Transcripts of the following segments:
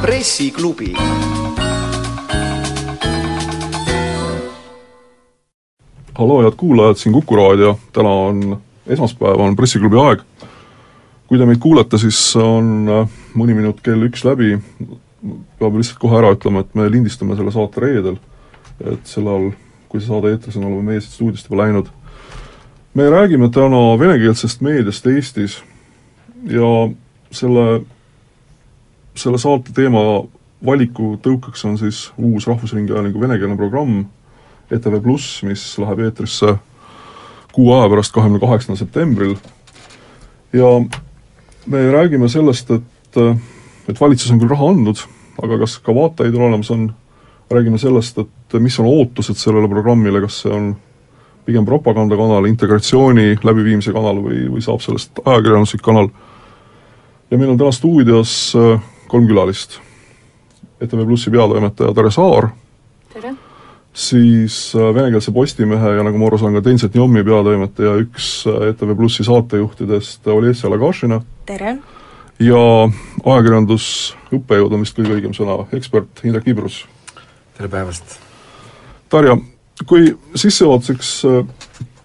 pressiklubi hallo, head kuulajad, siin Kuku raadio, täna on esmaspäev, on pressiklubi aeg. kui te meid kuulete, siis on äh, mõni minut kell üks läbi, peab lihtsalt kohe ära ütlema, et me lindistame selle saate reedel, et sel ajal, kui see saade eetris on, oleme meie siit stuudiost juba läinud. me räägime täna venekeelsest meediast Eestis ja selle, selle saate teema valiku tõukaks on siis uus Rahvusringhäälingu venekeelne programm ETV Pluss, mis läheb eetrisse kuu aja pärast, kahekümne kaheksandal septembril. ja me räägime sellest, et, et valitsus on küll raha andnud, aga kas ka vaatajaid on olemas, on, räägime sellest, et mis on ootused sellele programmile, kas see on pigem propagandakanal, integratsiooni läbiviimise kanal või, või saab sellest ajakirjanduslik kanal. ja meil on täna stuudios äh, kolm külalist. ETV Plussi peatoimetaja Tere Saar. tere! siis äh, venekeelse Postimehe ja nagu ma aru saan, ka Teenset Njommi peatoimetaja, üks äh, ETV Plussi saatejuhtidest Olesja Lagašina. tere! ja ajakirjandusõppejõud on vist kõige õigem sõna, ekspert Indrek Ibrus. Tere päevast! Tarja, kui sissejuhatuseks äh,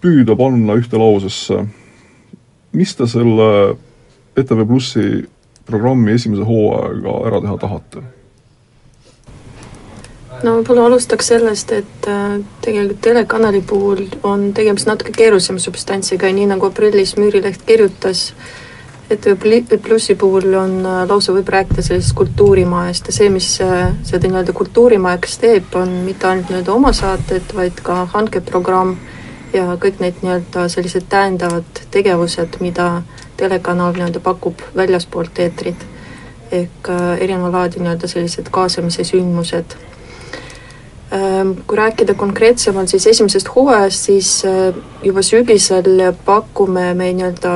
püüda panna ühte lausesse, mis te selle ETV Plussi programmi esimese hooaega ära teha tahate? no võib-olla alustaks sellest, et äh, tegelikult telekanali puhul on tegemist natuke keerulisema substantsiga ja nii nagu aprillis Müürileht kirjutas, et plussi puhul on äh, lausa võib rääkida sellisest kultuurimajast ja see, mis äh, seda nii-öelda kultuurimajaks teeb, on mitte ainult nii-öelda omasaated, vaid ka hankeprogramm ja kõik need nii-öelda sellised täiendavad tegevused, mida telekanal nii-öelda pakub väljaspoolt eetrit. ehk erineva laadi nii-öelda sellised kaasamise sündmused Ehm, kui rääkida konkreetsemalt siis esimesest hooajast, siis äh, juba sügisel pakume me nii-öelda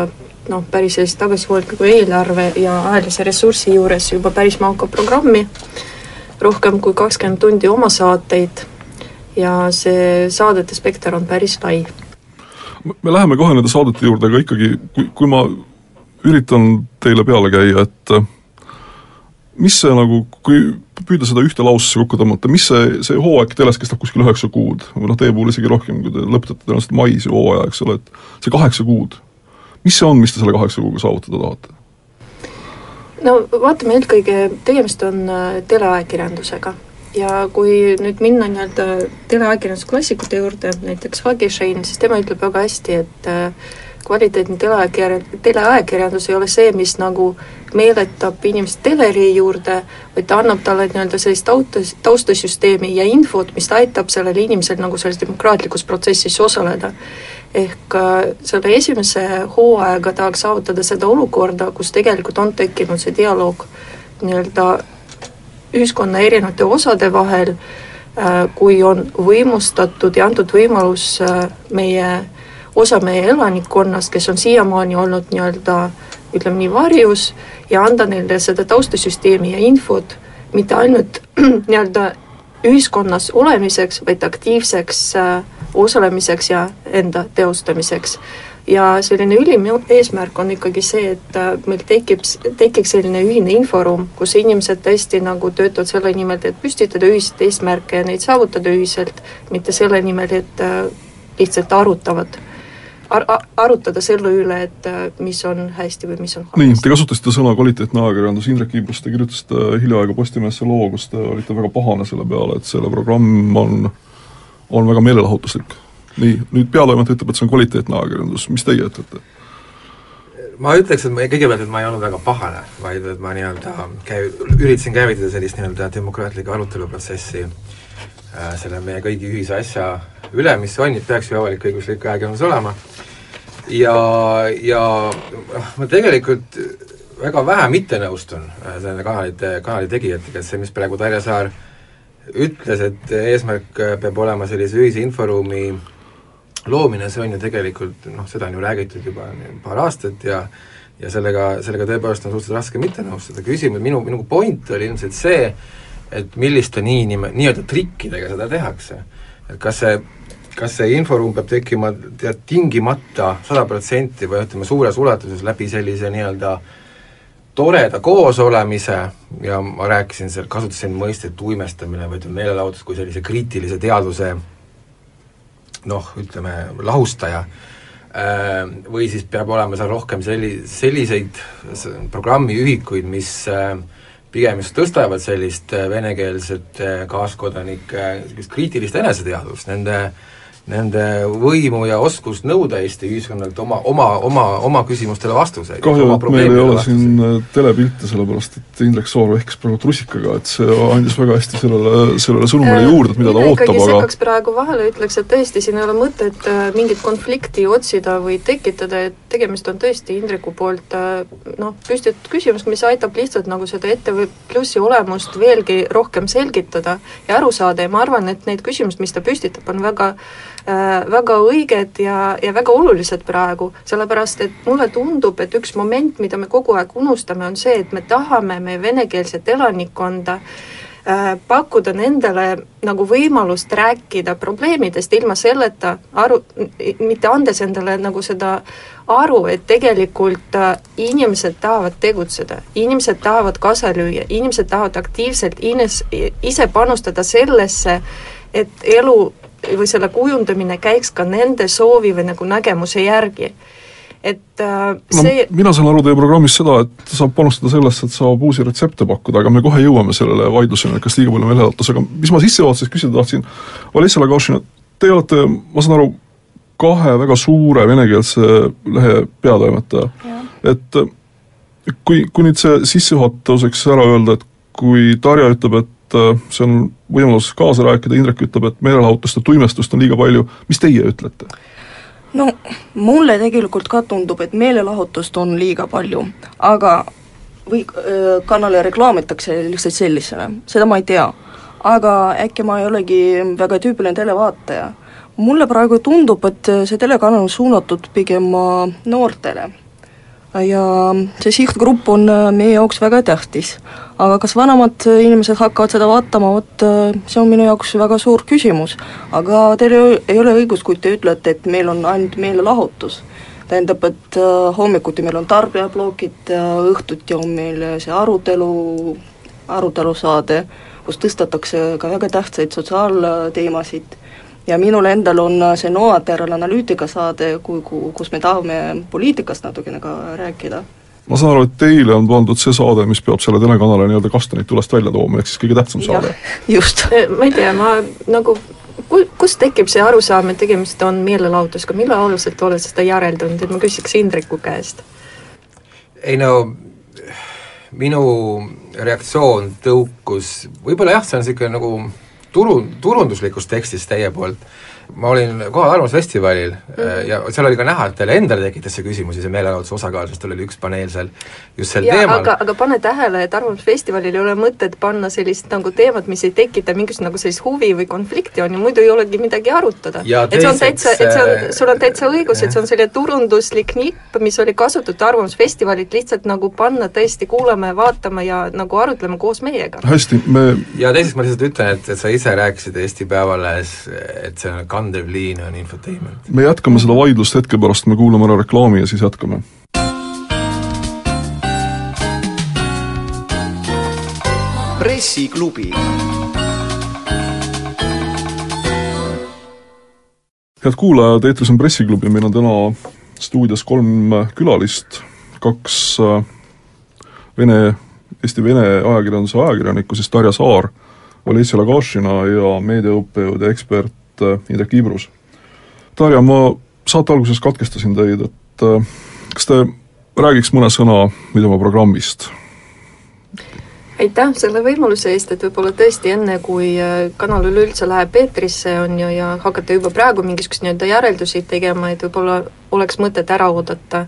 noh, päris sellist tagasihoidliku eelarve ja ajalise ressursi juures juba päris mahuka programmi, rohkem kui kakskümmend tundi oma saateid ja see saadete spekter on päris lai. me läheme kohe nende saadete juurde, aga ikkagi, kui, kui ma üritan teile peale käia, et mis see nagu, kui püüda seda ühte lausesse kokku tõmmata, mis see, see hooaeg teles kestab kuskil üheksa kuud või noh, teie puhul isegi rohkem, kui te lõpetate tõenäoliselt mais ju hooaja, eks ole, et see kaheksa kuud, mis see on, mis te selle kaheksa kuuga saavutada tahate? no vaatame eelkõige, tegemist on äh, teleajakirjandusega ja kui nüüd minna nii-öelda teleajakirjanduse klassikute juurde, näiteks Hagi Shein, siis tema ütleb väga hästi, et äh, kvaliteetne teleajakirjandus, teleajakirjandus ei ole see, mis nagu meeletab inimest teleri juurde, vaid ta annab talle nii-öelda sellist tautas, taustasüsteemi ja infot, mis aitab sellel inimesel nagu selles demokraatlikus protsessis osaleda. Ehk äh, selle esimese hooaega tahaks saavutada seda olukorda, kus tegelikult on tekkinud see dialoog nii-öelda ühiskonna erinevate osade vahel, äh, kui on võimustatud ja antud võimalus äh, meie osa meie elanikkonnast, kes on siiamaani olnud nii-öelda ütleme nii, varjus ja anda neile seda taustasüsteemi ja infot mitte ainult nii-öelda ühiskonnas olemiseks, vaid aktiivseks äh, osalemiseks ja enda teostamiseks. ja selline ülim eesmärk on ikkagi see, et äh, meil tekib, tekiks selline ühine inforuum, kus inimesed tõesti nagu töötavad selle nimel, et püstitada ühiseid eesmärke ja neid saavutada ühiselt, mitte selle nimel, et äh, lihtsalt arutavad ar-, arutada selle üle, et äh, mis on hästi või mis on halvasti. nii, te kasutasite sõna kvaliteetne ajakirjandus, Indrek Ibrus, te kirjutasite hiljaaegu Postimehesse loo, kus te olite väga pahane selle peale, et selle programm on, on väga meelelahutuslik. nii, nüüd peatoimetaja ütleb, et see on kvaliteetne ajakirjandus, mis teie ütlete? ma ütleks, et ma kõigepealt, et ma ei olnud väga pahane, vaid et ma nii-öelda käi-, üritasin käivitada sellist nii-öelda demokraatlikku aruteluprotsessi äh, selle meie kõigi ühise asja üle, mis on, peaks ju avalik-õiguslik ajakirjandus olema, ja, ja noh, ma tegelikult väga vähe mitte nõustun äh, selle kanalite, kanali tegijatega, et see, mis praegu Tarja Saar ütles, et eesmärk äh, peab olema sellise ühise inforuumi loomine, see on ju tegelikult noh, seda on ju räägitud juba paar aastat ja ja sellega, sellega tõepoolest on suhteliselt raske mitte nõustuda, küsimus, minu, minu point oli ilmselt see, et milliste niinime-, nii-öelda trikkidega seda tehakse. et kas see, kas see inforuum peab tekkima tead tingimata sada protsenti või ütleme, suures ulatuses läbi sellise nii-öelda toreda koosolemise ja ma rääkisin seal, kasutasin mõistet uimestamine või ütleme, meelelahutus kui sellise kriitilise teadvuse noh, ütleme lahustaja, äh, või siis peab olema seal rohkem selli-, selliseid programmiühikuid, mis äh, pigem just tõstavad sellist äh, venekeelset kaaskodanike sellist kriitilist eneseteadvust, nende nende võimu ja oskust nõuda Eesti ühiskonnalt oma, oma, oma, oma küsimustele vastuseid. kahju, et meil ei ole siin äh, telepilte, sellepärast et Indrek Soor vehkis praegu trusikaga, et see andis väga hästi sellele, sellele sõnumile äh, juurde, et mida ta ootab, aga sekkaks praegu vahele, ütleks, et tõesti, siin ei ole mõtet äh, mingit konflikti otsida või tekitada, et tegemist on tõesti Indreku poolt noh, püstitatud küsimus, mis aitab lihtsalt nagu seda ETV Plussi olemust veelgi rohkem selgitada ja aru saada ja ma arvan, et need küsimused, mis ta püstitab, on väga Äh, väga õiged ja, ja väga olulised praegu, sellepärast et mulle tundub, et üks moment, mida me kogu aeg unustame, on see, et me tahame meie venekeelset elanikkonda äh, pakkuda nendele nagu võimalust rääkida probleemidest ilma selleta aru, mitte andes endale nagu seda aru, et tegelikult äh, inimesed tahavad tegutseda, inimesed tahavad kaasa lüüa, inimesed tahavad aktiivselt ines, ise panustada sellesse, et elu või selle kujundamine käiks ka nende soovi või nagu nägemuse järgi. Et äh, see no, mina saan aru teie programmist seda, et saab panustada sellesse, et saab uusi retsepte pakkuda, aga me kohe jõuame sellele vaidlusele, kas liiga palju meelelahutus, aga mis ma sissejuhatuses küsida tahtsin, Alessa Lagašina, te olete, ma saan aru, kahe väga suure venekeelse lehe peatoimetaja, et kui, kui nüüd see sissejuhatuseks ära öelda, et kui Tarja ütleb, et et äh, see on võimalus kaasa rääkida, Indrek ütleb, et meelelahutust ja tuimestust on liiga palju, mis teie ütlete? No mulle tegelikult ka tundub, et meelelahutust on liiga palju, aga või äh, kanali reklaamitakse lihtsalt sellisena, seda ma ei tea. aga äkki ma ei olegi väga tüüpiline televaataja. mulle praegu tundub, et see telekanal on suunatud pigem noortele ja see sihtgrupp on äh, meie jaoks väga tähtis. aga kas vanemad inimesed hakkavad seda vaatama, vot äh, see on minu jaoks väga suur küsimus. aga teil ei ole õigust, kui te ütlete, et meil on ainult meelelahutus. tähendab, et äh, hommikuti meil on tarbijablogid, õhtuti on meil see arutelu, arutelusaade, kus tõstatakse ka väga tähtsaid sotsiaalteemasid ja minul endal on see Noateral analüütika saade, kui, kus me tahame poliitikast natukene ka rääkida ma saan aru, et teile on pandud see saade, mis peab selle telekanali nii-öelda kastanit tulest välja tooma, ehk siis kõige tähtsam saade. just. ma ei tea, ma nagu ku-, kust tekib see arusaam, et tegemist on meelelahutusega, mille aluselt oled seda järeldanud, et ma küsiks Indreku käest? ei no minu reaktsioon tõukus, võib-olla jah, see on niisugune nagu turu, turunduslikust tekstist teie poolt ma olin kohal Arvamusfestivalil mm -hmm. ja seal oli ka näha, et teile endale tekitas see küsimusi, see meelelahutuse osakaal, sest teil oli üks paneel seal just sel ja, teemal. aga, aga pane tähele, et Arvamusfestivalil ei ole mõtet panna sellist nagu teemat, mis ei tekita mingisugust nagu sellist huvi või konflikti, on ju, muidu ei olegi midagi arutada. et see on täitsa, et see on, sul on täitsa õigus, et see on selline turunduslik nipp, mis oli kasutatud Arvamusfestivalilt lihtsalt nagu panna tõesti kuulama ja vaatama ja nagu arutlema koos meiega. hästi, me ja teiseks ma lihtsalt ütlen, et, et sa ise rääkisid Eesti Päevalehes, et see on kandev liin on infotainment. me jätkame seda vaidlust hetke pärast, me kuulame ära reklaami ja siis jätkame. pressiklubi. head kuulajad, eetris on Pressiklubi, meil on täna stuudios kolm külalist, kaks äh, vene, Eesti-Vene ajakirjanduse ajakirjanikku, siis Darja Saar, Olesja Lagašina ja meediaõppejõud ja ekspert äh, Indrek Ibrus. Darja, ma saate alguses katkestasin teid, et äh, kas te räägiks mõne sõna Videomaa programmist? aitäh selle võimaluse eest, et võib-olla tõesti enne, kui äh, kanal üleüldse läheb eetrisse, on ju, ja hakata juba praegu mingisuguseid nii-öelda järeldusi tegema, et võib-olla oleks mõtet ära oodata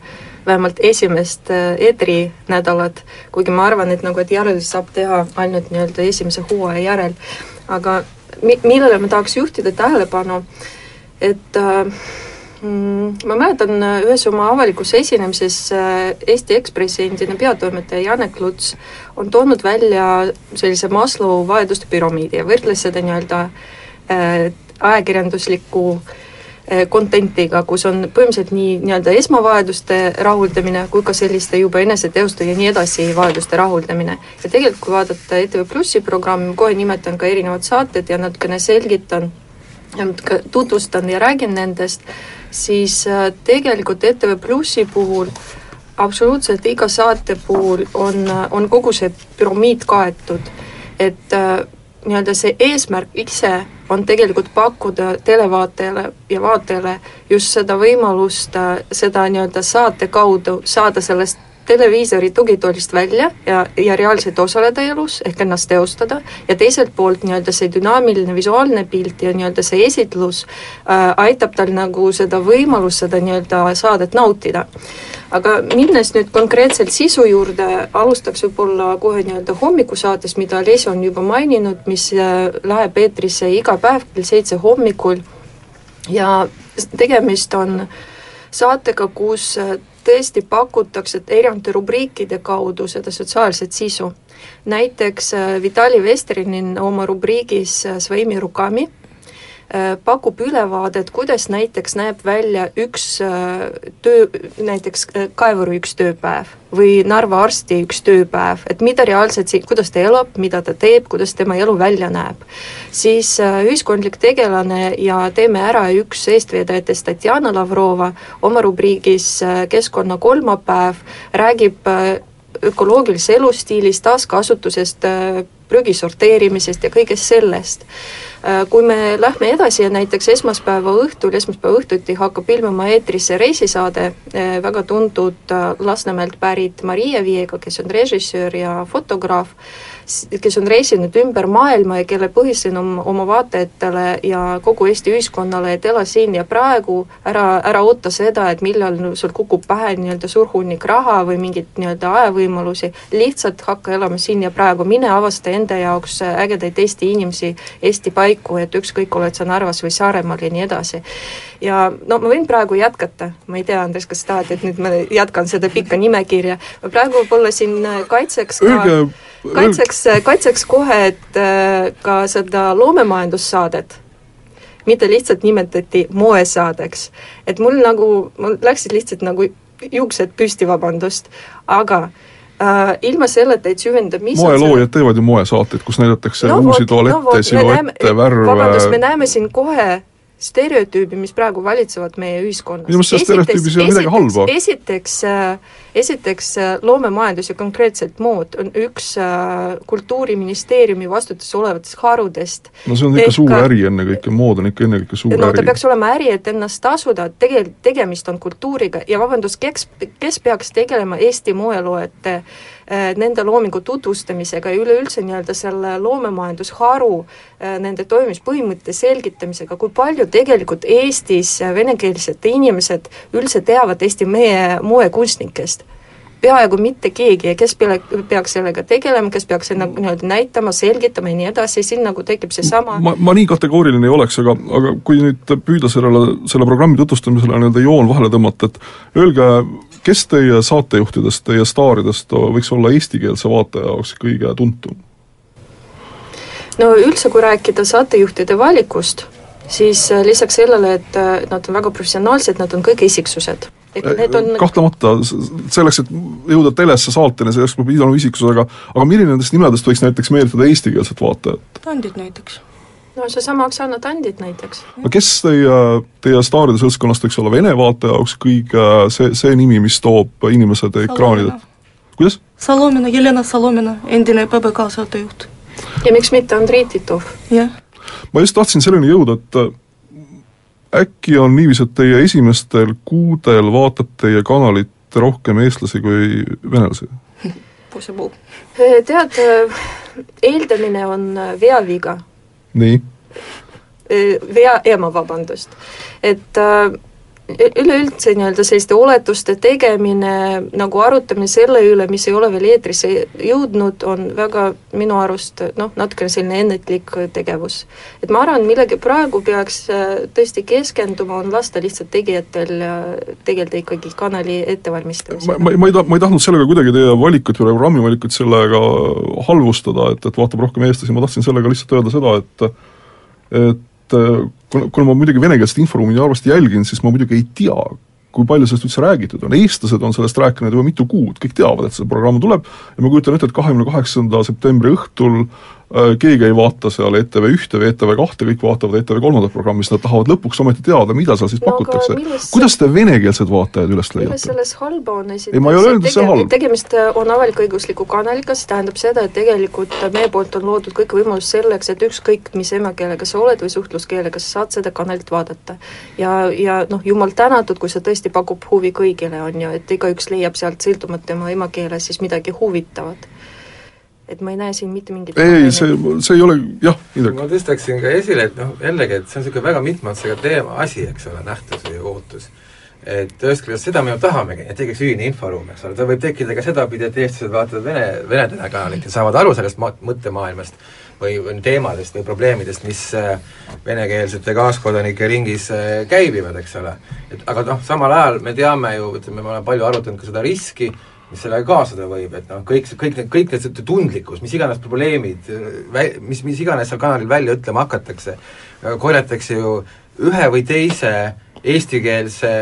vähemalt esimest eetrinädalat, kuigi ma arvan, et nagu, et järeldusi saab teha ainult nii-öelda esimese hooaja järel, aga mi-, millele ma tahaks juhtida tähelepanu, et äh, Mm, ma mäletan äh, ühes oma avalikus esinemises äh, Eesti Ekspressi endine peatoimetaja Janek Luts on toonud välja sellise Maslow vajaduste püramiidi ja võrdles seda nii-öelda äh, ajakirjandusliku content'iga, kus on põhimõtteliselt nii nii-öelda esmavajaduste rahuldamine kui ka selliste juba eneseteoste ja nii edasi vajaduste rahuldamine. ja tegelikult, kui vaadata ETV Plussi programmi, kohe nimetan ka erinevad saated ja natukene selgitan tutvustan ja räägin nendest, siis äh, tegelikult ETV Plussi puhul absoluutselt iga saate puhul on, äh, on kogu see püramiid kaetud. et äh, nii-öelda see eesmärk ise on tegelikult pakkuda televaatajale ja vaatajale just seda võimalust seda nii-öelda saate kaudu saada sellest televiisori tugitoolist välja ja, ja reaalselt osaleda elus, ehk ennast teostada, ja teiselt poolt nii-öelda see dünaamiline visuaalne pilt ja nii-öelda see esitlus äh, aitab tal nagu seda võimalust seda nii-öelda saadet nautida. aga minnes nüüd konkreetselt sisu juurde, alustaks võib-olla kohe nii-öelda hommikusaates, mida Leesi on juba maininud, mis äh, läheb eetrisse iga päev kell seitse hommikul ja tegemist on saatega, kus äh, tõesti pakutakse erinevate rubriikide kaudu seda sotsiaalset sisu. näiteks äh, Vitali Vesterinin oma rubriigis äh, Sveimi Rukami pakub ülevaadet, kuidas näiteks näeb välja üks äh, töö, näiteks äh, kaevuri üks tööpäev või Narva arsti üks tööpäev, et mida reaalselt kuidas ta elab, mida ta teeb, kuidas tema elu välja näeb. siis ühiskondlik tegelane ja Teeme ära üks eestvedajatest, Tatjana Lavrova, oma rubriigis Keskkonna kolmapäev räägib ökoloogilisest elustiilist, taaskasutusest, prügi sorteerimisest ja kõigest sellest Äh, kui me lähme edasi ja näiteks esmaspäeva õhtul, esmaspäeva õhtuti hakkab ilmuma eetrisse reisisaade äh, väga tuntud äh, Lasnamäelt pärit Maria Viega, kes on režissöör ja fotograaf, kes on reisinud ümber maailma ja kelle põhisõnum oma vaatajatele ja kogu Eesti ühiskonnale, et ela siin ja praegu, ära, ära oota seda, et millal sul kukub pähe nii-öelda suur hunnik raha või mingit nii-öelda ajavõimalusi, lihtsalt hakka elama siin ja praegu, mine avasta enda jaoks ägedaid Eesti inimesi, Eesti paiku, et ükskõik, oled sa Narvas või Saaremaal ja nii edasi. ja no ma võin praegu jätkata, ma ei tea, Andres, kas tahad, et nüüd ma jätkan seda pikka nimekirja, ma praegu võib-olla siin kaitseks ka Õige kaitseks, kaitseks kohe, et äh, ka seda loomemajandussaadet mitte lihtsalt nimetati moesaadeks. et mul nagu, mul läksid lihtsalt nagu juuksed püsti, vabandust, aga äh, ilma selleta, et süvendada, mis moeloojad teevad ju moesaateid, kus näidatakse no, uusi tualette no,, siluette, värve vabandust, me näeme siin kohe stereotüübi, mis praegu valitsevad meie ühiskonnas. minu meelest selles stereotüübis ei ole midagi halba. esiteks, esiteks äh, loomemajandus ja konkreetselt mood on üks äh, Kultuuriministeeriumi vastutuses olevatest harudest. no see on ikka Ehk, suur äri ennekõike, mood on ikka ennekõike suur no, äri. ta peaks olema äri, et ennast tasuda, tegelikult tegemist on kultuuriga ja vabandust, kes, kes peaks tegelema Eesti moeloojate äh, Äh, nende loomingu tutvustamisega ja üleüldse nii-öelda selle loomemajandusharu äh, nende toimimispõhimõtte selgitamisega, kui palju tegelikult Eestis venekeelsed inimesed üldse teavad Eesti meie moekunstnikest? Peaaegu mitte keegi ja kes pea, peaks sellega tegelema, kes peaks ennast nii-öelda näitama, selgitama ja nii edasi, siin nagu tekib seesama ma, ma nii kategooriline ei oleks, aga, aga kui nüüd püüda sellele, selle programmi tutvustamisele nii-öelda joon vahele tõmmata, et öelge, kes teie saatejuhtidest, teie staaridest võiks olla eestikeelse vaataja jaoks kõige tuntum? no üldse, kui rääkida saatejuhtide valikust, siis äh, lisaks sellele, et äh, nad on väga professionaalsed, nad on kõik isiksused. et äh, on kahtlemata, selleks, et jõuda telesse saateni, selleks peab olema isiksus, aga aga milline nendest nimedest võiks näiteks meelitada eestikeelset vaatajat? Tandid näiteks no seesama Oksana Tandit näiteks. no kes teie, teie staaride seltskonnast võiks olla Vene vaataja jaoks kõige see, see nimi, mis toob inimesed ekraanidelt? kuidas? Salomina, Jelena Salomina, endine PBK saatejuht. ja miks mitte Andrei Titov? jah. ma just tahtsin selleni jõuda, et äh, äkki on niiviisi, et teie esimestel kuudel vaatab teie kanalit rohkem eestlasi kui venelasi? pussapuu. tead, eeldamine on veaviga nii? vea, ema, vabandust. et äh, üleüldse nii-öelda selliste oletuste tegemine, nagu arutamine selle üle, mis ei ole veel eetrisse jõudnud, on väga minu arust noh, natukene selline ennetlik tegevus. et ma arvan, millegi praegu peaks äh, tõesti keskenduma, on lasta lihtsalt tegijatel tegeleda ikkagi kanali ettevalmistamisega. ma, ma, ma ei ta-, ma ei tahtnud sellega kuidagi teie valikut või programmi valikut sellega halvustada, et, et vaatab rohkem eestlasi, ma tahtsin sellega lihtsalt öelda seda, et et kuna, kuna ma muidugi venekeelset inforuumi nii halvasti jälgin, siis ma muidugi ei tea, kui palju sellest üldse räägitud on, eestlased on sellest rääkinud juba mitu kuud, kõik teavad, et see programm tuleb. Ja ma kujutan ette, et kahekümne kaheksanda septembri õhtul Äh, keegi ei vaata seal ETV ühte või ETV kahte, kõik vaatavad ETV kolmandat programmi, sest nad tahavad lõpuks ometi teada, mida seal siis no, pakutakse. kuidas te venekeelsed vaatajad üles leiate? milles selles halba on esiteks? ei, ma ei ole öelnud, et see on halb. tegemist äh, on avalik-õigusliku kanaliga, see tähendab seda, et tegelikult meie poolt on loodud kõik võimalus selleks, et ükskõik, mis emakeelega sa oled või suhtluskeelega, sa saad seda kanalit vaadata. ja, ja noh, jumal tänatud, kui see tõesti pakub huvi kõigile, on ju, et igaüks leiab sealt sõltumata tema emakeelest siis midagi huvitavat et ma ei näe siin mitte mingit ei, see, see ei ole, jah, Indrek. ma tõstaksin ka esile, et noh, jällegi, et see on niisugune väga mitmeotsega teema, asi, eks ole, nähtus või ootus. et ühest küljest seda me ju tahamegi, et tekiks ühine inforuum, eks ole, ta võib tekkida ka sedapidi, et eestlased vaatavad vene, vene telekanalit ja saavad aru sellest ma-, mõttemaailmast või, või teemadest või probleemidest, mis äh, venekeelsete kaaskodanike ringis äh, käivivad, eks ole. et aga noh, samal ajal me teame ju, ütleme, me oleme palju arutanud ka seda riski, mis sellega kaasada võib, et noh, kõik, kõik need, kõik need tundlikkus, mis iganes probleemid, mis, mis iganes seal kanalil välja ütlema hakatakse, korjatakse ju ühe või teise eestikeelse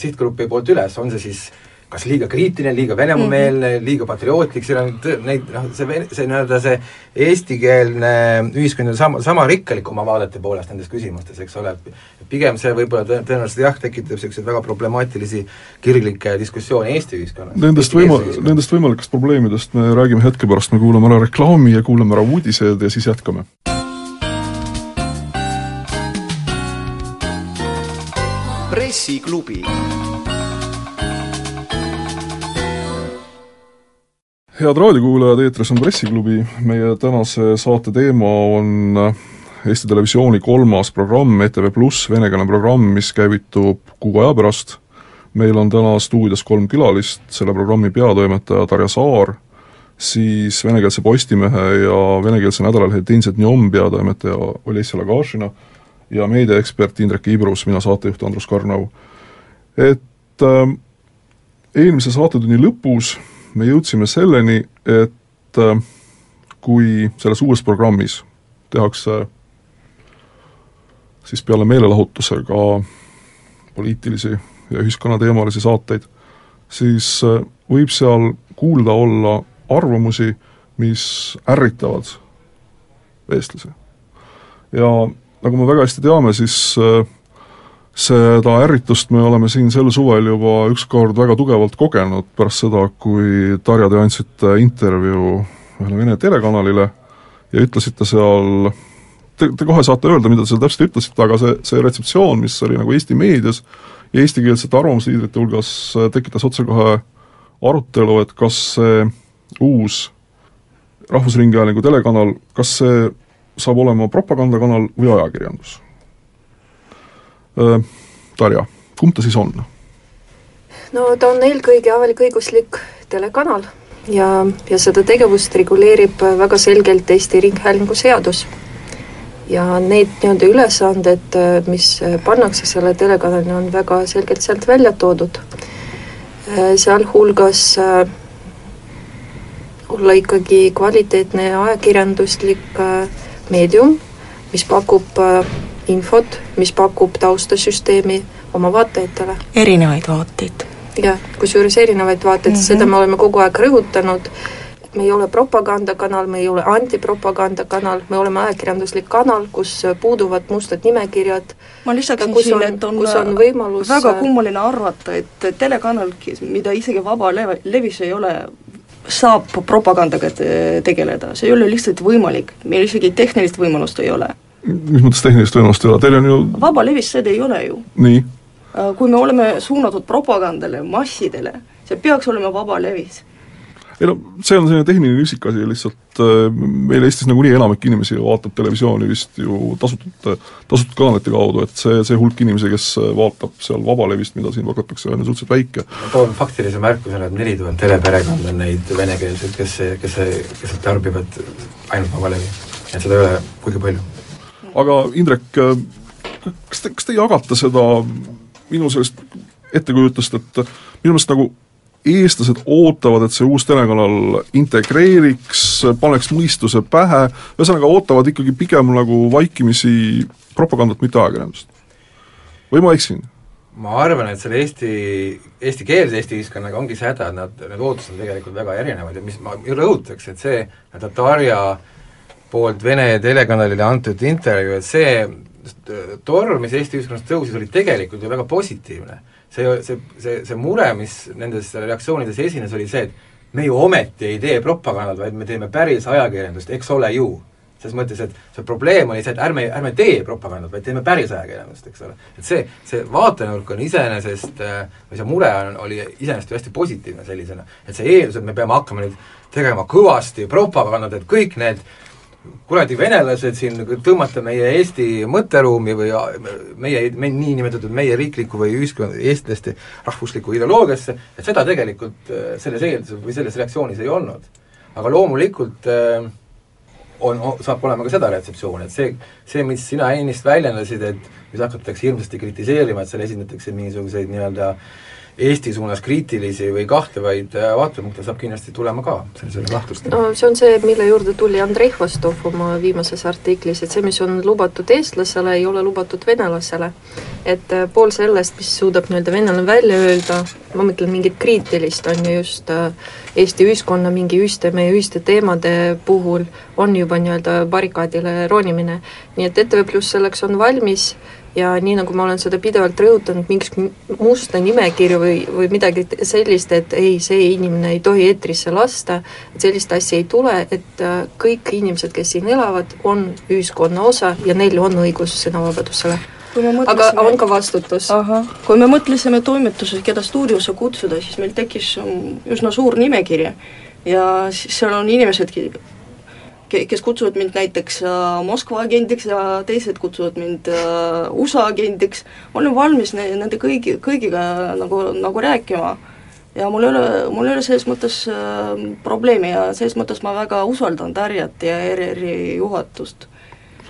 sihtgrupi poolt üles, on see siis kas liiga kriitiline, liiga Venemaa-meelne mm, -hmm. liiga patriootlik, seal on neid noh, see, see nii-öelda see eestikeelne ühiskond on sama, sama rikkalik oma vaadete poolest nendes küsimustes, eks ole, et pigem see võib-olla tõenäoliselt jah, tekitab niisuguseid väga problemaatilisi kirglikke diskussioone Eesti ühiskonnas. Nendest võima-, nendest võimalikest probleemidest me räägime hetke pärast, me kuulame ära reklaami ja kuulame ära uudised ja siis jätkame. pressiklubi head raadiokuulajad, eetris on Pressiklubi, meie tänase saate teema on Eesti Televisiooni kolmas programm, ETV Pluss, venekeelne programm, mis käivitub kuu aja pärast. meil on täna stuudios kolm külalist, selle programmi peatoimetaja Tarja Saar, siis venekeelse Postimehe ja venekeelse nädalalehe Teinset Njom peatoimetaja Olesja Lagašina ja meediaekspert Indrek Ibrus, mina saatejuht Andrus Karnau. et äh, eelmise saatetunni lõpus me jõudsime selleni, et äh, kui selles uues programmis tehakse siis peale meelelahutuse ka poliitilisi ja ühiskonnateemalisi saateid, siis äh, võib seal kuulda olla arvamusi, mis ärritavad eestlasi. ja nagu me väga hästi teame, siis äh, seda ärritust me oleme siin sel suvel juba ükskord väga tugevalt kogenud, pärast seda, kui Tarja, te andsite intervjuu ühele Vene telekanalile ja ütlesite seal, te, te kohe saate öelda, mida te seal täpselt ütlesite, aga see, see retseptsioon, mis oli nagu Eesti meedias ja eestikeelsete arvamusliidrite hulgas, tekitas otsekohe arutelu, et kas see uus Rahvusringhäälingu telekanal, kas see saab olema propagandakanal või ajakirjandus Tarja, kumb ta siis on? no ta on eelkõige avalik-õiguslik telekanal ja, ja seda tegevust reguleerib väga selgelt Eesti Ringhäälingu seadus. ja need nii-öelda ülesanded, mis pannakse selle telekanalina, on väga selgelt sealt välja toodud. sealhulgas olla ikkagi kvaliteetne ajakirjanduslik meedium, mis pakub infot, mis pakub taustasüsteemi oma vaatajatele. erinevaid vaateid. jah, kusjuures erinevaid vaateid mm, -hmm. seda me oleme kogu aeg rõhutanud, me ei ole propagandakanal, me ei ole antipropagandakanal, me oleme ajakirjanduslik kanal, kus puuduvad mustad nimekirjad, ma lisaksin siin, et on, on võimalus väga kummaline arvata, et telekanal, mida isegi vaba lev-, levis ei ole, saab propagandaga tegeleda, see ei ole lihtsalt võimalik, meil isegi tehnilist võimalust ei ole mis mõttes tehnilist võimalust ei ole, teil on ju vabalevis seda ei ole ju. nii? Äh, kui me oleme suunatud propagandale, massidele, see peaks olema vabalevis. ei no see on selline tehniline üksikasi lihtsalt äh, meil Eestis nagunii enamik inimesi vaatab televisiooni vist ju tasutud, tasutud kanalite kaudu, et see, see hulk inimesi, kes vaatab seal vabalevist, mida siin pakatakse, on ju suhteliselt väike. ma toon faktilise märkusena, et neli tuhat teleperekonda on neid venekeelseid, kes, kes, kes tarbivad ainult vabalevi. et seda ei ole kuigi palju. Aga Indrek, kas te, kas te jagate seda minu sellist ettekujutust, et minu meelest nagu eestlased ootavad, et see uus telekanal integreeriks, paneks mõistuse pähe, ühesõnaga ootavad ikkagi pigem nagu vaikimisi propagandat, mitte ajakirjandust. või ma eksin? ma arvan, et selle Eesti, eestikeelse Eesti ühiskonnaga ongi see häda, et nad, need ootused on tegelikult väga erinevad ja mis ma rõhutaks, et see Tatarja poolt Vene telekanalile antud intervjuu, et see torm, mis Eesti ühiskonnas tõusis, oli tegelikult ju väga positiivne see, see, see, see mure, mis nendes reaktsioonides esines, oli see, et me ju ometi ei tee propagandat, vaid me teeme päris ajakirjandust, eks ole ju. selles mõttes, et see probleem oli see, et ärme, ärme tee propagandat, vaid teeme päris ajakirjandust, eks ole. et see, see vaatenurk on iseenesest, või see mure on, oli iseenesest ju hästi positiivne sellisena. et see eeldus, et me peame hakkama nüüd tegema kõvasti propagandat, et kõik need kuradi venelased siin tõmmata meie Eesti mõtteruumi või meie, meie niinimetatud meie riiklikku või ühiskonna, eestlaste rahvuslikku ideoloogiasse, et seda tegelikult äh, selles eelduses või selles reaktsioonis ei olnud. aga loomulikult äh, on, saab olema ka seda retseptsiooni, et see, see, mis sina ennist väljendasid, et mis hakatakse hirmsasti kritiseerima, et seal esindatakse mingisuguseid nii-öelda äh, Eesti suunas kriitilisi või kahtlevaid äh, vaatepunkte saab kindlasti tulema ka, selles ei ole kahtlust. no see on see, mille juurde tuli Andrei Vostov oma viimases artiklis, et see, mis on lubatud eestlasele, ei ole lubatud venelasele. et äh, pool sellest, mis suudab nii-öelda venelane välja öelda, ma mõtlen mingit kriitilist, on ju just äh, Eesti ühiskonna mingi ühiste, meie ühiste teemade puhul, on juba nii-öelda barrikaadile ronimine. nii et ETV Pluss selleks on valmis ja nii, nagu ma olen seda pidevalt rõhutanud, mingisugust musta nimekirju või, või midagi sellist, et ei, see inimene ei tohi eetrisse lasta, et sellist asja ei tule, et äh, kõik inimesed, kes siin elavad, on ühiskonna osa ja neil on õigus sõnavabadusele. aga on ka vastutus. kui me mõtlesime toimetuses, keda stuudiosse kutsuda, siis meil tekkis um, üsna suur nimekiri ja seal on inimesedki, kes kutsuvad mind näiteks äh, Moskva agendiks ja teised kutsuvad mind äh, USA agendiks, ma olen valmis ne-, nende kõigi, kõigiga nagu, nagu rääkima. ja mul ei ole, mul ei ole selles mõttes äh, probleemi ja selles mõttes ma väga usaldan Tarjat ja ERR-i juhatust.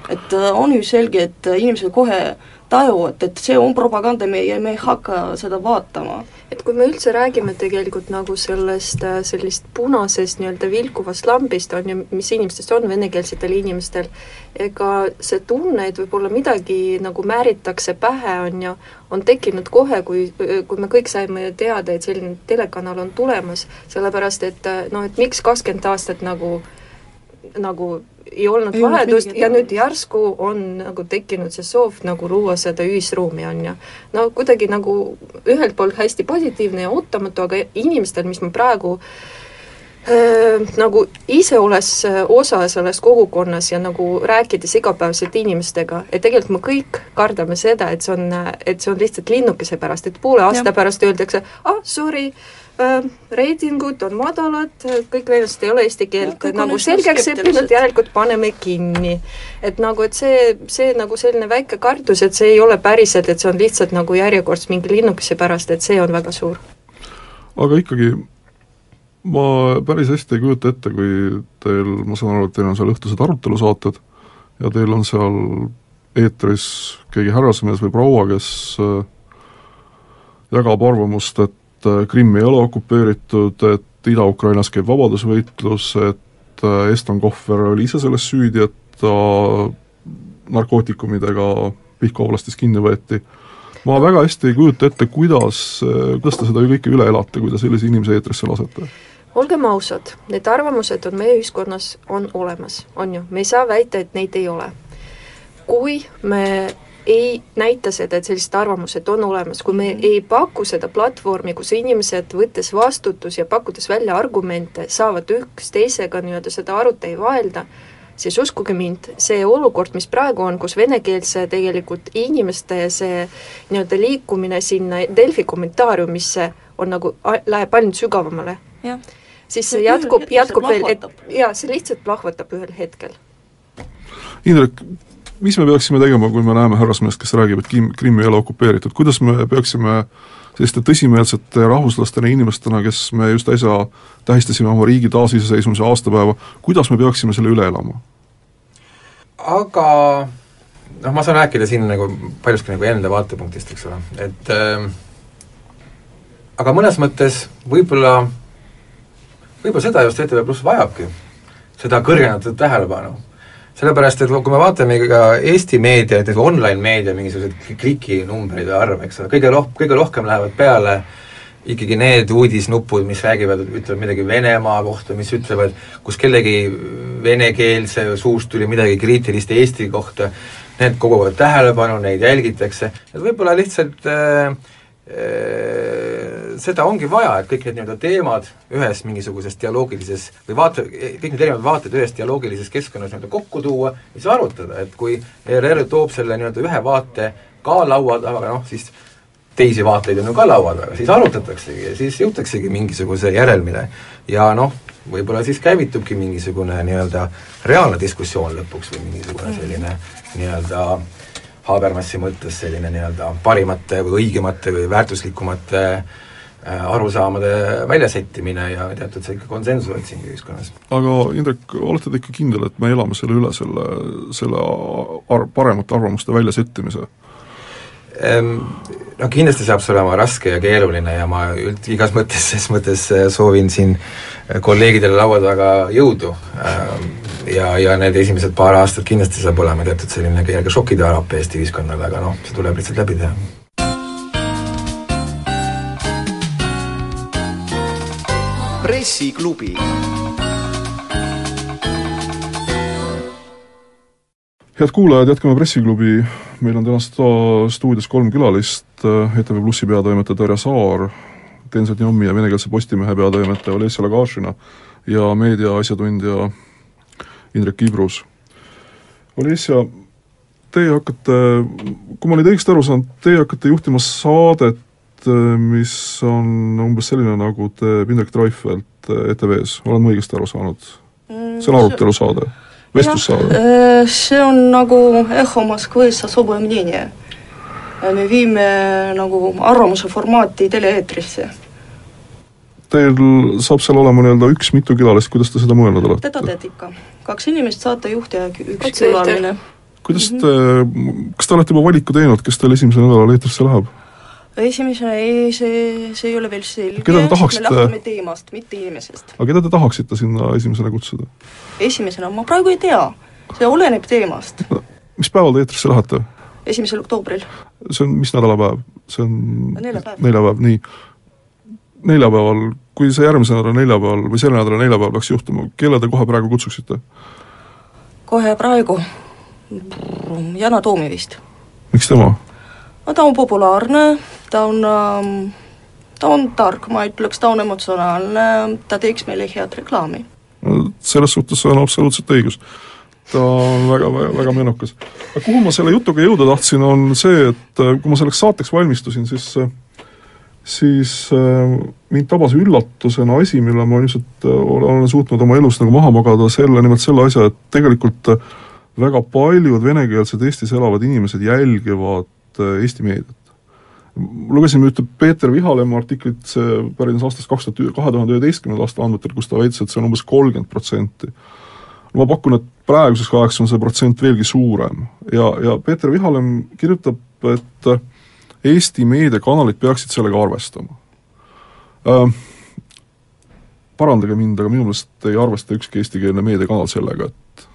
et äh, on ju selge, et inimesed kohe tajuvad, et see on propaganda, me, me ei hakka seda vaatama. Et kui me üldse räägime tegelikult nagu sellest, äh, sellist punasest nii-öelda vilkuvast lambist, on ju, mis inimestest on venekeelsetel inimestel, ega see tunne, et võib-olla midagi nagu määritakse pähe, on ju, on tekkinud kohe, kui, kui me kõik saime teada, et selline telekanal on tulemas, sellepärast et äh, noh, et miks kakskümmend aastat nagu, nagu ei olnud vahetust ja nüüd järsku on nagu tekkinud see soov nagu luua seda ühisruumi, on ju. no kuidagi nagu ühelt poolt hästi positiivne ja ootamatu, aga inimestel, mis ma praegu äh, nagu ise olles osa sellest kogukonnas ja nagu rääkides igapäevaselt inimestega, et tegelikult me kõik kardame seda, et see on, et see on lihtsalt linnukese pärast, et poole aasta ja. pärast öeldakse, ah sorry, Äh, reitingud on madalad, kõik venelased ei ole eesti keelt no, nagu selgeks õppinud, järelikult paneme kinni. et nagu, et see, see nagu selline väike kartus, et see ei ole päriselt, et see on lihtsalt nagu järjekordse mingi linnukese pärast, et see on väga suur. aga ikkagi ma päris hästi ei kujuta ette, kui teil, ma saan aru, et teil on seal õhtused arutelusaated ja teil on seal eetris keegi härrasmees või proua, kes äh, jagab arvamust, et äh, Krimm ei ole okupeeritud, et Ida-Ukrainas käib vabadusvõitlus, et äh, Eston Kohver oli ise selles süüdi, et ta narkootikumidega Pihkva oblastis kinni võeti. ma väga hästi ei kujuta ette, kuidas, kuidas te seda kõike üle elate, kui te sellise inimese eetrisse lasete olgem ausad, need arvamused on meie ühiskonnas, on olemas, on ju, me ei saa väita, et neid ei ole. kui me ei näita seda, et sellised arvamused on olemas, kui me ei paku seda platvormi, kus inimesed, võttes vastutus ja pakkudes välja argumente, saavad üksteisega nii-öelda seda arutelu vaelda, siis uskuge mind, see olukord, mis praegu on, kus venekeelse tegelikult inimeste see nii-öelda liikumine sinna Delfi kommentaariumisse on nagu, läheb ainult sügavamale. Siis see jätkub, jätkub veel, et jaa, see lihtsalt plahvatab ühel hetkel. Indrek, mis me peaksime tegema, kui me näeme härrasmeest, kes räägib, et Kim, Krimm ei ole okupeeritud, kuidas me peaksime selliste tõsimeelsete rahvuslastena inimestena, kes me just äsja tähistasime oma riigi taasiseseisvumise aastapäeva, kuidas me peaksime selle üle elama? aga noh, ma saan rääkida siin nagu paljuski nagu enda vaatepunktist, eks ole, et äh, aga mõnes mõttes võib-olla, võib-olla seda just ETV Pluss vajabki, seda kõrgendatud tähelepanu. sellepärast, et kui me vaatame ka Eesti meedia, näiteks online meedia mingisuguseid klikinumbreid ja arve, eks ole, kõige roh-, kõige rohkem lähevad peale ikkagi need uudisnupud, mis räägivad, ütlevad midagi Venemaa kohta, mis ütlevad, kus kellegi venekeelse suust tuli midagi kriitilist Eesti kohta, need koguvad tähelepanu, neid jälgitakse, et võib-olla lihtsalt äh, äh, seda ongi vaja, et kõik need nii-öelda teemad ühes mingisuguses dialoogilises või vaate, kõik need erinevad vaated ühes dialoogilises keskkonnas nii-öelda kokku tuua ja siis arutada, et kui ERR toob selle nii-öelda ühe vaate ka laua taga, noh siis teisi vaateid on ju ka laua taga, siis arutataksegi ja siis jõutaksegi mingisuguse järelmile. ja noh, võib-olla siis käivitubki mingisugune nii-öelda reaalne diskussioon lõpuks või mingisugune selline nii-öelda Habermassi mõttes selline nii-öelda parimate või õigemate või väärtuslikumate äh, arusaamade väljasettimine ja teatud selline konsensuse otsing ühiskonnas. aga Indrek, olete te ikka kindel, et me elame selle üle, selle, selle ar-, paremate arvamuste väljasettimise? Ehm, No kindlasti saab see olema raske ja keeruline ja ma üld-, igas mõttes, ses mõttes äh, soovin siin äh, kolleegidele laua taga jõudu ähm, ja, ja need esimesed paar aastat kindlasti saab olema teatud selline kerge šokiteraapia Eesti ühiskonnale, aga noh, see tuleb lihtsalt läbi teha. Pressiklubi head kuulajad, jätkame Pressiklubi, meil on täna stuudios kolm külalist, ETV Plussi peatoimetaja Darja Saar, Denzel Njommi ja venekeelse Postimehe peatoimetaja Olesja Lagašina ja meedia asjatundja Indrek Ibrus. Olesja, teie hakkate, kui ma nüüd õigesti aru saan, teie hakkate juhtima saadet, mis on umbes selline, nagu teeb Indrek Treifelt ETV-s, olen ma õigesti aru saanud? see on arutelusaade, vestlussaade? see on nagu Eho Moskvõs особое мнение. me viime nagu arvamuse formaati tele-eetrisse. Teil saab seal olema nii-öelda üks mitu külalist, kuidas te seda mõelnud olete? teda teed ikka. kaks inimest, saatejuht ja üks Otse-eeter. külaline. kuidas te, kas te olete juba valiku teinud, kes teil esimesel nädalal eetrisse läheb? Esimesena ei, see, see ei ole veel selge, me lähtume teemast, mitte inimesest. aga keda te tahaksite sinna esimesena kutsuda? esimesena ma praegu ei tea, see oleneb teemast. mis päeval te eetrisse lähete? esimesel oktoobril. see on mis nädalapäev? see on Neljapäev. neljapäev, nii. neljapäeval, kui see järgmise nädala neljapäeval või selle nädala neljapäeval peaks juhtuma, kelle te kohe praegu kutsuksite? kohe praegu Yana Toomi vist. miks tema? No ta on populaarne, ta on ähm, ta on tark, ma ütleks, ta on emotsionaalne, ta teeks meile head reklaami. selles suhtes on absoluutselt õigus. ta on väga, väga, väga menukas. aga kuhu ma selle jutuga jõuda tahtsin, on see, et äh, kui ma selleks saateks valmistusin, siis äh, siis äh, mind tabas üllatusena asi, mille ma ilmselt olen suutnud oma elus nagu maha magada, selle, nimelt selle asja, et tegelikult väga paljud venekeelsed Eestis elavad inimesed jälgivad Eesti meediat. lugesime ühte Peeter Vihalemma artiklit, see pärines aastast kaks tuhat, kahe tuhande üheteistkümnenda aasta andmetel, kus ta väitis, et see on umbes kolmkümmend protsenti. ma pakun, et praeguseks ajaks on see protsent veelgi suurem ja, ja Peeter Vihalemm kirjutab, et äh, Eesti meediakanalid peaksid sellega arvestama äh,. Parandage mind, aga minu meelest ei arvesta ükski eestikeelne meediakanal sellega, et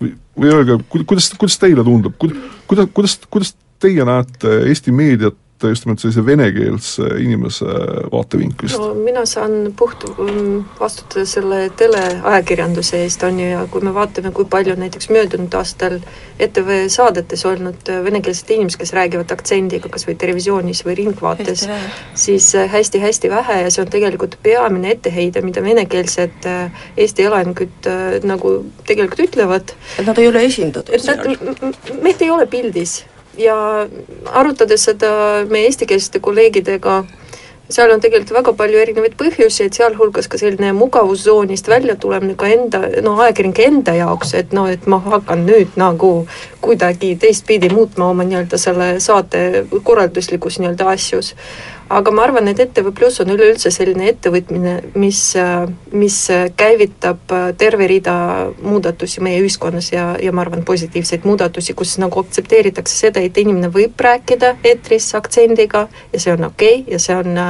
või, või öelge, ku-, kuidas, kuidas teile tundub, ku-, kuidas, kuidas, kuidas teie näete Eesti meediat just nimelt sellise venekeelse inimese vaatevinklist? no mina saan puht mm, vastutada selle teleajakirjanduse eest, on ju, ja kui me vaatame, kui palju näiteks möödunud aastal ETV saadetes olnud äh, venekeelsed inimesed, kes räägivad aktsendiga kas või televisioonis või Ringvaates, siis äh, hästi-hästi vähe ja see on tegelikult peamine etteheide, mida venekeelsed äh, Eesti elanikud äh, nagu tegelikult ütlevad, et nad ei ole esindatud et nad, meid ei ole pildis ja arutades seda meie eestikeelsete kolleegidega seal on tegelikult väga palju erinevaid põhjuseid, sealhulgas ka selline mugavustsoonist välja tulemine ka enda, no ajakirjanike enda jaoks, et noh, et ma hakkan nüüd nagu kuidagi teistpidi muutma oma nii-öelda selle saate korralduslikus nii-öelda asjus. Aga ma arvan, et ETV Pluss on üleüldse selline ettevõtmine, mis, mis käivitab terve rida muudatusi meie ühiskonnas ja, ja ma arvan, positiivseid muudatusi, kus nagu aktsepteeritakse seda, et inimene võib rääkida eetris aktsendiga ja see on okei okay, ja see on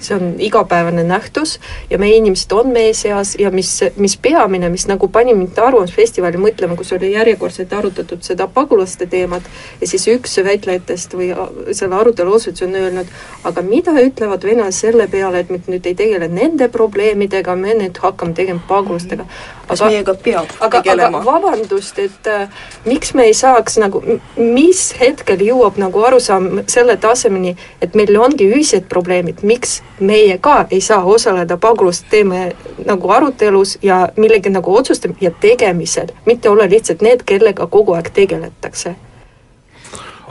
see on igapäevane nähtus ja meie inimesed on meie seas ja mis, mis peamine, mis nagu pani mind Arvamusfestivali mõtlema, kus oli järjekordselt arutatud seda pagulaste teemat ja siis üks väitlejatest või selle arutelu osundus on öelnud, aga mida ütlevad venelased selle peale, et me nüüd ei tegele nende probleemidega, me nüüd hakkame tegema pagulastega. kas meiega peab aga, tegelema? vabandust, et äh, miks me ei saaks nagu, mis hetkel jõuab nagu arusaam selle tasemeni, et meil ongi ühised probleemid, miks meie ka ei saa osaleda pagulaste teema nagu arutelus ja millegi nagu otsustam- ja tegemisel, mitte olla lihtsalt need, kellega kogu aeg tegeletakse.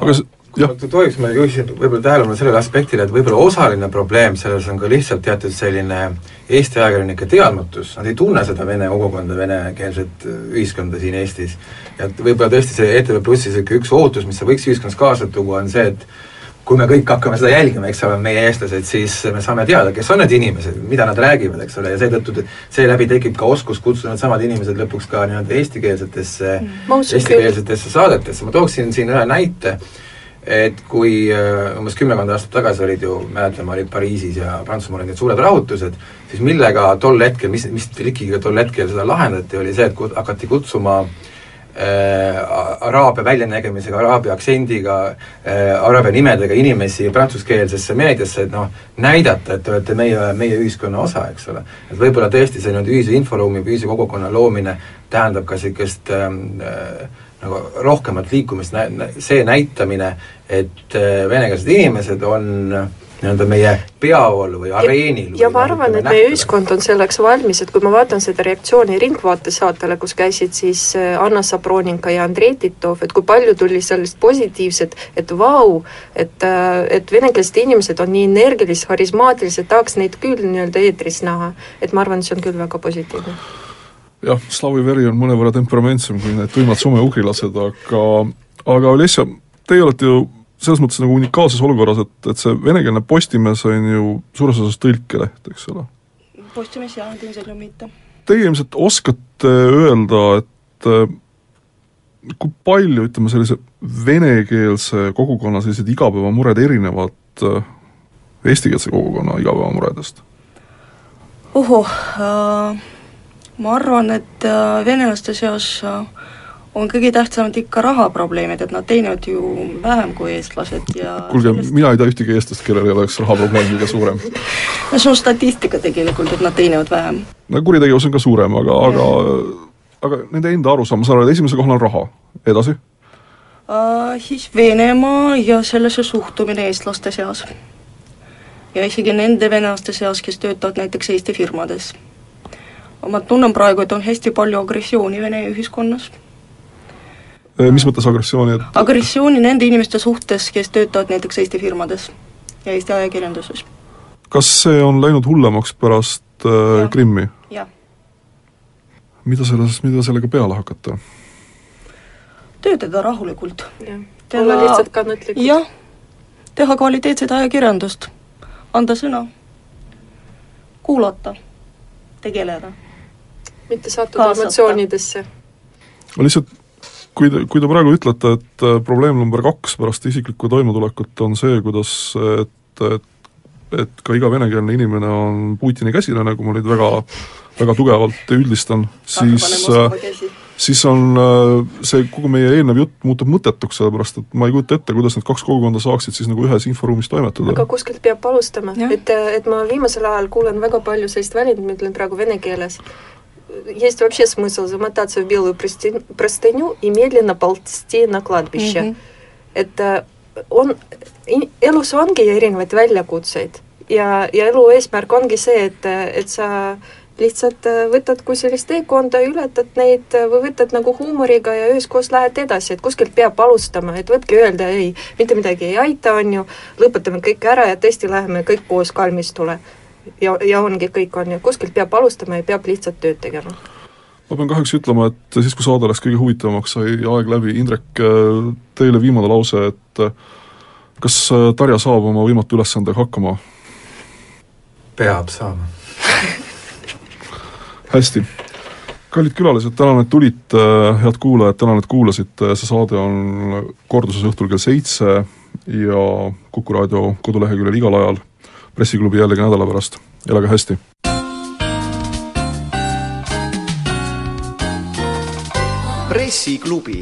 aga jah. tohiks, ma juhiksin võib-olla tähelepanu sellele aspektile, et võib-olla osaline probleem selles on ka lihtsalt teatud selline Eesti ajakirjanike teadmatus, nad ei tunne seda vene kogukonda, venekeelset ühiskonda siin Eestis. ja et võib-olla tõesti see ETV Plussi niisugune üks ootus, mis see võiks ühiskonnas kaasa tuua, on see, et kui me kõik hakkame seda jälgima, eks ole, meie eestlased, siis me saame teada, kes on need inimesed, mida nad räägivad, eks ole, ja seetõttu seeläbi tekib ka oskus kutsuda needsamad inimesed lõpuks ka nii-öelda eestikeelsetesse mm., eestikeelsetesse saadetesse, ma tooksin siin ühe näite, et kui äh, umbes kümmekond aastat tagasi olid ju, mäletame, olid Pariisis ja Prantsusmaal olid need suured rahutused, siis millega tol hetkel, mis, mis trikiga tol hetkel seda lahendati, oli see, et hakati kutsuma Äh, araabia väljanägemisega, araabia aktsendiga äh,, araabia nimedega inimesi prantsuskeelsesse meediasse, et noh, näidata, et te olete meie, meie ühiskonna osa, eks ole. et võib-olla tõesti see nii-öelda ühise inforuumi või ühise kogukonna loomine tähendab ka niisugust ähm, äh, nagu rohkemat liikumist, see näitamine, et äh, venekeelsed inimesed on äh, nii-öelda meie peavool või areenil. ja ma arvan, et meie ühiskond on selleks valmis, et kui ma vaatan seda reaktsiooni Ringvaate saatele, kus käisid siis äh, Anna Sabroninka ja Andrei Titov, et kui palju tuli sellest positiivset, et vau, et, äh, et venekeelsed inimesed on nii energilised, harismaatilised, tahaks neid küll nii-öelda eetris näha. et ma arvan, et see on küll väga positiivne jah, slaavi veri on mõnevõrra temperamentsem kui need tuimad soome-ugrilased, aga aga Olesja, teie olete ju selles mõttes nagu unikaalses olukorras, et, et see venekeelne Postimees on ju suures osas tõlkeleht, eks ole. Postimees jah, ilmselt mitte. Teie ilmselt oskate öelda, et äh, kui palju, ütleme, sellise venekeelse kogukonna sellised igapäevamured erinevad äh, eestikeelse kogukonna igapäevamuredest? ohoh äh,, ma arvan, et äh, venelaste seas äh, on kõige tähtsamad ikka rahaprobleemid, et nad teenivad ju vähem kui eestlased ja kuulge sellest..., mina ei tea ühtegi eestlast, kellel ei oleks rahaprobleem kõige suurem. no see on statistika tegelikult, et nad teenivad vähem. no kuritegevus on ka suurem, aga, aga aga nende enda arusaam, ma saan aru, et esimesel kohal on raha, edasi uh,? Siis Venemaa ja sellesse suhtumine eestlaste seas. ja isegi nende venelaste seas, kes töötavad näiteks Eesti firmades. ma tunnen praegu, et on hästi palju agressiooni Vene ühiskonnas mis mõttes agressiooni, et agressiooni nende inimeste suhtes, kes töötavad näiteks Eesti firmades ja Eesti ajakirjanduses. kas see on läinud hullemaks pärast äh, Krimmi? jah. mida selles, mida sellega peale hakata? töötada rahulikult. olla lihtsalt kannatlikud. jah, teha kvaliteetset ajakirjandust, anda sõna, kuulata, tegeleda. mitte sattuda emotsioonidesse. ma lihtsalt kui te, kui te praegu ütlete, et äh, probleem number kaks pärast isiklikku toimetulekut on see, kuidas et, et et ka iga venekeelne inimene on Putini käsilane, nagu ma nüüd väga, väga tugevalt üldistan, siis siis on äh, see kogu meie eelnev jutt muutub mõttetuks, sellepärast et ma ei kujuta ette, kuidas need kaks kogukonda saaksid siis nagu ühes inforuumis toimetada. aga kuskilt peab alustama, et, et ma viimasel ajal kuulen väga palju sellist väljendit, ma ütlen praegu vene keeles, есть вообще смысл замотаться в белую простыню и медленно ползти на кладбище mm. -hmm. et on, elus ongi erinevaid väljakutseid ja, ja elu eesmärk ongi see, et, et sa lihtsalt äh, võtad kui sellist teekonda, ületad neid äh, või võtad nagu huumoriga ja üheskoos lähed edasi, et kuskilt peab alustama, et võibki öelda ei, mitte midagi ei aita, on ju, lõpetame kõik ära ja tõesti läheme kõik koos kalmistule. ja, ja ongi kõik, on ju, kuskilt peab alustama ja peab lihtsalt tööd tegema ma pean kahjuks ütlema, et siis, kui saade läks kõige huvitavamaks, sai aeg läbi, Indrek, teile viimane lause, et kas Tarja saab oma võimatu ülesandega hakkama? peab saama hästi. kallid külalised, tänan, et tulite, head kuulajad, tänan, et kuulasite, see saade on korduses õhtul kell seitse ja Kuku raadio koduleheküljel igal ajal, pressiklubi jällegi nädala pärast, elage hästi! pressiklubi